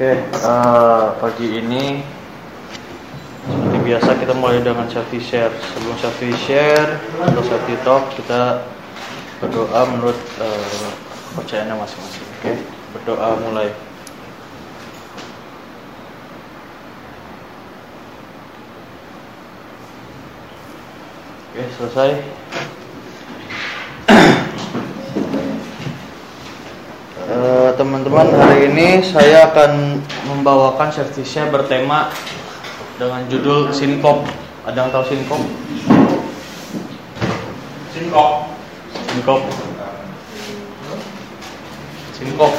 Oke, eh, pagi ini seperti biasa kita mulai dengan safety share. Sebelum safety share atau safety talk kita berdoa menurut eh, kepercayaannya masing-masing. Oke, berdoa mulai. Oke, selesai. Eh, teman-teman hari ini saya akan membawakan servisnya bertema dengan judul Sinkop. Ada yang tahu Sinkop? Sinkop. Sinkop. Sinkop.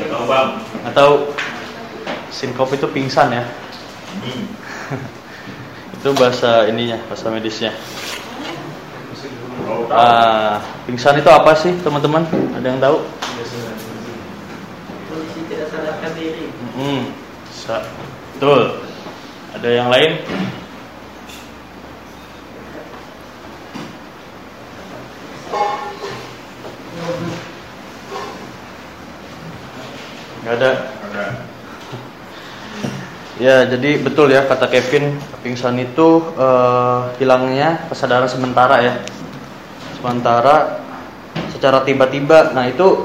Gak tahu bang. Atau sinkop itu pingsan ya? Hmm. Itu bahasa ininya, bahasa medisnya. Ah, pingsan itu apa sih, teman-teman? Ada yang tahu? kondisi tidak sadarkan diri Hmm, sa- betul. Ada yang lain? Gak ada. Ada. Ya, jadi betul ya kata Kevin, pingsan itu eh, hilangnya kesadaran sementara ya. Sementara secara tiba-tiba. Nah, itu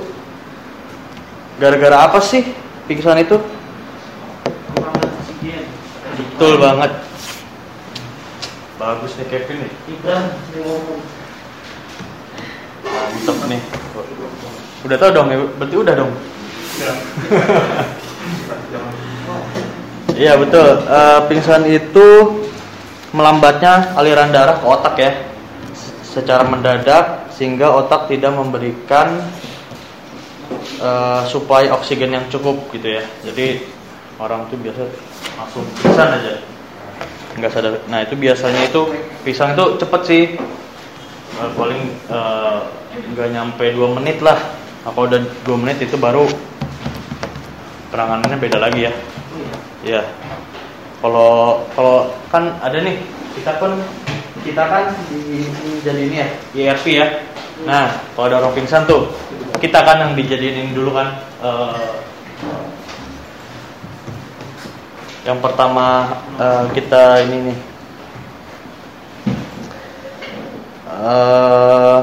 gara-gara apa sih pingsan itu? Betul banget. Bagus nih Kevin nih. Mantap nih. Udah tau dong ya? Berarti udah dong. Iya betul. Eh, pingsan itu melambatnya aliran darah ke otak ya, secara mendadak sehingga otak tidak memberikan eh, suplai oksigen yang cukup gitu ya. Jadi orang tuh biasa langsung pingsan aja, nggak sadar. Nah itu biasanya itu pisang itu cepet sih, Eh, paling eh, nggak nyampe dua menit lah. Nah, kalau udah dua menit itu baru penanganannya beda lagi ya. Iya. Kalau kalau kan ada nih kita kan kita kan di, di- jadi ini ya IRP ya. Nah kalau ada orang pingsan tuh kita kan yang dijadiin dulu kan. eh, yang pertama eh, kita ini nih. Eh,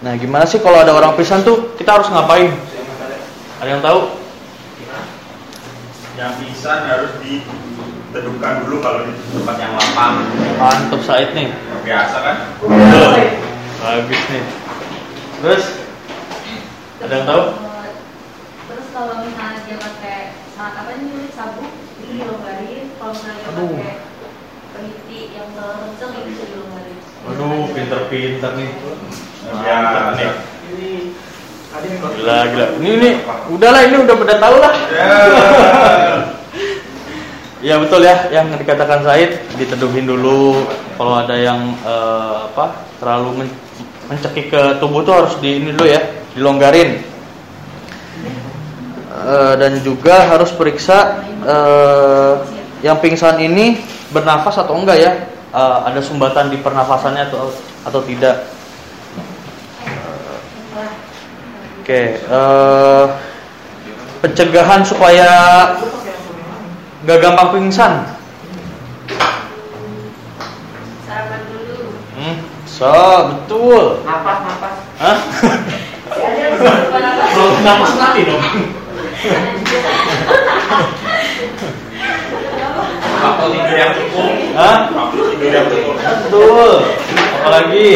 nah gimana sih kalau ada orang pingsan tuh kita harus ngapain? Ada yang tahu? Yang bisa harus diteduhkan dulu kalau di tempat yang lapang. Mantap Said nih. Biasa kan? Betul. Bagus nih. Terus ada yang tahu? Terus kalau misalnya dia pakai saat apa nih sabuk itu dilonggarin, kalau misalnya dia Aduh. pakai peniti yang terlalu itu bisa dilonggarin. Aduh, pinter-pinter nih. Ya, nih. ini Gila, gila. Ini ini udahlah ini udah pada tahu lah. Ya. Ya betul ya, yang dikatakan Said diteduhin dulu. Kalau ada yang eh, apa terlalu men- mencekik ke tubuh tuh harus di ini dulu ya, dilonggarin. Eh, dan juga harus periksa eh, yang pingsan ini bernafas atau enggak ya? Eh, ada sumbatan di pernafasannya atau atau tidak? Oke, pencegahan supaya nggak gampang pingsan. Sarapan dulu. Hmm, so betul. Napas, napas. Hah? Kalau napas mati dong. Waktu tidur yang cukup. Hah? Waktu tidur yang cukup. Betul. Apalagi?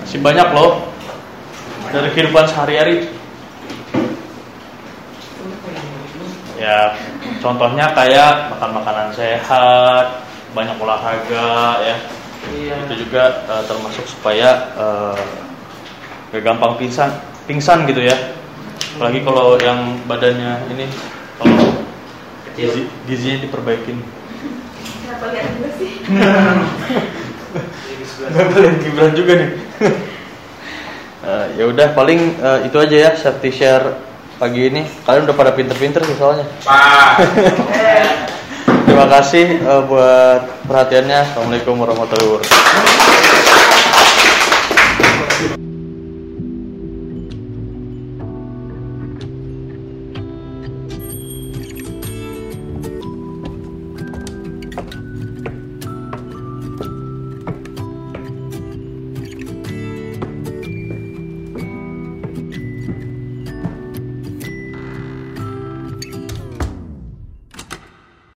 Masih banyak loh dari kehidupan sehari-hari. Ya, contohnya kayak makan makanan sehat, banyak olahraga ya. Iya. Itu juga eh, termasuk supaya eh, gak gampang pingsan, pingsan gitu ya. Apalagi kalau yang badannya ini kalau gizi, gizinya diperbaikin. Kenapa lihat gue sih? Nggak kalian Gibran juga nih. Eh, ya udah paling eh, itu aja ya safety share pagi ini. Kalian udah pada pinter-pinter sih soalnya. Terima kasih eh, buat perhatiannya. Assalamualaikum warahmatullahi wabarakatuh.